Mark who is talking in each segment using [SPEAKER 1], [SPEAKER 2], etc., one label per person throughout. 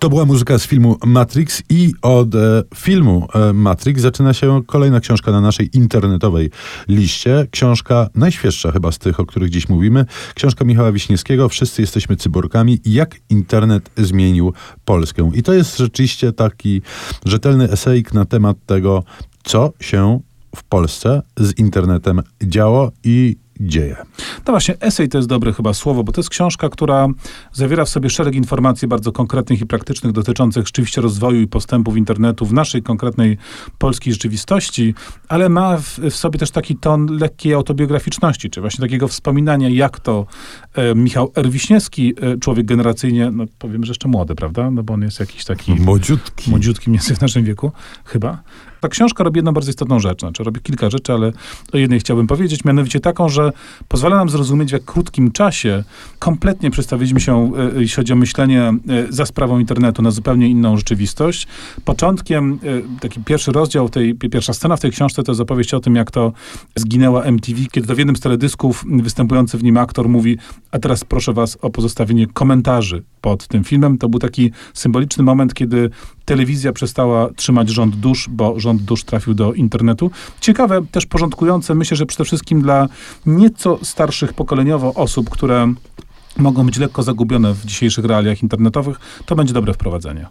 [SPEAKER 1] To była muzyka z filmu Matrix i od e, filmu e, Matrix zaczyna się kolejna książka na naszej internetowej liście. Książka najświeższa chyba z tych, o których dziś mówimy. Książka Michała Wiśniewskiego Wszyscy jesteśmy cyborgami. Jak internet zmienił Polskę. I to jest rzeczywiście taki rzetelny esejik na temat tego, co się w Polsce z internetem działo i dzieje.
[SPEAKER 2] No właśnie, esej to jest dobre chyba słowo, bo to jest książka, która zawiera w sobie szereg informacji bardzo konkretnych i praktycznych dotyczących rzeczywiście rozwoju i postępów internetu w naszej konkretnej polskiej rzeczywistości, ale ma w, w sobie też taki ton lekkiej autobiograficzności, czy właśnie takiego wspominania, jak to e, Michał R. Wiśniewski, e, człowiek generacyjnie, no powiem, że jeszcze młody, prawda? No bo on jest jakiś taki...
[SPEAKER 1] Młodziutki.
[SPEAKER 2] Młodziutki mniej w naszym wieku, chyba. Ta książka robi jedną bardzo istotną rzecz, znaczy robi kilka rzeczy, ale o jednej chciałbym powiedzieć, mianowicie taką, że pozwala nam zrozumieć, w jak krótkim czasie kompletnie przestawiliśmy się, e, jeśli chodzi o myślenie e, za sprawą internetu, na zupełnie inną rzeczywistość. Początkiem, e, taki pierwszy rozdział, tej, pierwsza scena w tej książce to jest opowieść o tym, jak to zginęła MTV, kiedy to w jednym z teledysków występujący w nim aktor mówi, a teraz proszę was o pozostawienie komentarzy pod tym filmem. To był taki symboliczny moment, kiedy telewizja przestała trzymać rząd dusz, bo rząd dusz trafił do internetu. Ciekawe, też porządkujące, myślę, że przede wszystkim dla nieco starszych pokoleniowo osób, które mogą być lekko zagubione w dzisiejszych realiach internetowych, to będzie dobre wprowadzenie.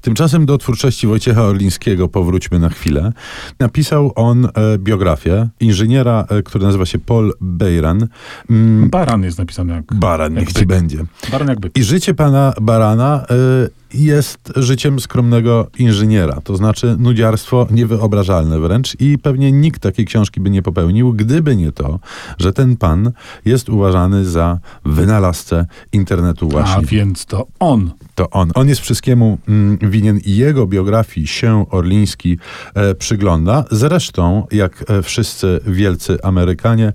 [SPEAKER 1] Tymczasem do twórczości Wojciecha Orlińskiego powróćmy na chwilę. Napisał on e, biografię inżyniera, e, który nazywa się Paul Bejran.
[SPEAKER 2] Mm, Baran jest napisany jak...
[SPEAKER 1] Baran, jak niech ci będzie.
[SPEAKER 2] Baran jak.
[SPEAKER 1] I życie pana Barana e, jest życiem skromnego inżyniera. To znaczy nudziarstwo niewyobrażalne wręcz i pewnie nikt takiej książki by nie popełnił, gdyby nie to, że ten pan jest uważany za wynalazcę internetu właśnie.
[SPEAKER 2] A więc to on.
[SPEAKER 1] To on. On jest wszystkiemu mm, winien i jego biografii się Orliński e, przygląda. Zresztą, jak e, wszyscy wielcy Amerykanie,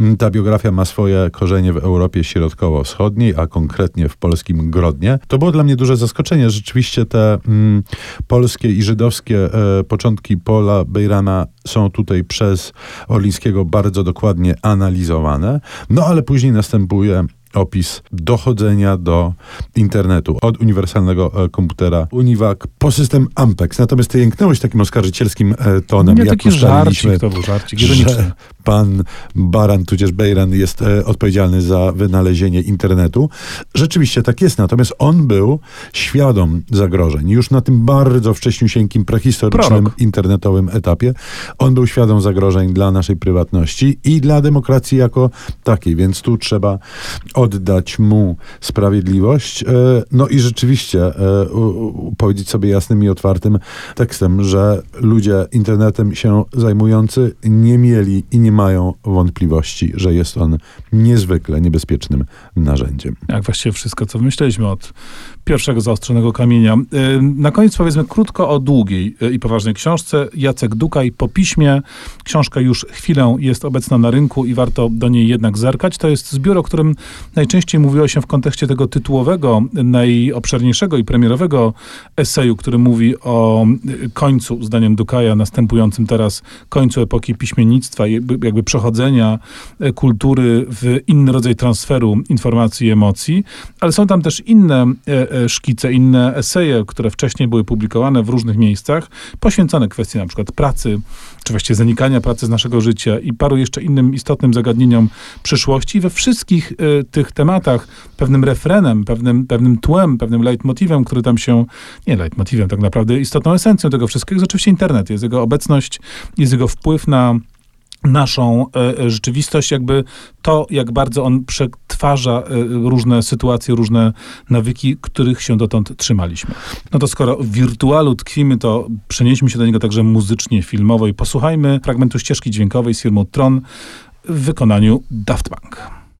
[SPEAKER 1] m, ta biografia ma swoje korzenie w Europie Środkowo-Wschodniej, a konkretnie w polskim Grodnie. To było dla mnie duże zaskoczenie. Rzeczywiście te mm, polskie i żydowskie e, początki Pola Bejrana są tutaj przez Orlińskiego bardzo dokładnie analizowane. No ale później następuje opis dochodzenia do internetu od uniwersalnego e, komputera Univac po system Ampex. Natomiast ty jęknąłeś takim oskarżycielskim e, tonem,
[SPEAKER 2] Nie,
[SPEAKER 1] jak
[SPEAKER 2] taki żarcik, to był żarcik,
[SPEAKER 1] że pan Baran, tudzież Bejran jest e, odpowiedzialny za wynalezienie internetu. Rzeczywiście tak jest, natomiast on był świadom zagrożeń. Już na tym bardzo wcześniusieńkim, prehistorycznym,
[SPEAKER 2] Prorok.
[SPEAKER 1] internetowym etapie on był świadom zagrożeń dla naszej prywatności i dla demokracji jako takiej, więc tu trzeba oddać mu sprawiedliwość. E, no i rzeczywiście e, powiedzieć sobie jasnym i otwartym tekstem, że ludzie internetem się zajmujący nie mieli i nie mają wątpliwości, że jest on niezwykle niebezpiecznym narzędziem.
[SPEAKER 2] Jak właściwie wszystko, co myśleliśmy od pierwszego zaostrzonego kamienia. Y, na koniec powiedzmy krótko o długiej y, i poważnej książce. Jacek Dukaj po piśmie. Książka już chwilę jest obecna na rynku i warto do niej jednak zerkać. To jest zbiór, o którym najczęściej mówiło się w kontekście tego tytułowego, najobszerniejszego i premierowego eseju, który mówi o końcu, zdaniem Dukaja, następującym teraz końcu epoki piśmiennictwa, jakby, przechodzenia kultury w inny rodzaj transferu informacji i emocji, ale są tam też inne E, szkice, inne eseje, które wcześniej były publikowane w różnych miejscach, poświęcone kwestii na przykład pracy, czy właściwie zanikania pracy z naszego życia i paru jeszcze innym istotnym zagadnieniom przyszłości. We wszystkich tych tematach pewnym refrenem, pewnym, pewnym tłem, pewnym leitmotivem, który tam się, nie leitmotivem, tak naprawdę istotną esencją tego wszystkiego jest oczywiście internet, jest jego obecność, jest jego wpływ na naszą e, rzeczywistość, jakby to, jak bardzo on przetwarza e, różne sytuacje, różne nawyki, których się dotąd trzymaliśmy. No to skoro w wirtualu tkwimy, to przenieśmy się do niego także muzycznie, filmowo i posłuchajmy fragmentu ścieżki dźwiękowej z firmą Tron w wykonaniu Daft Punk.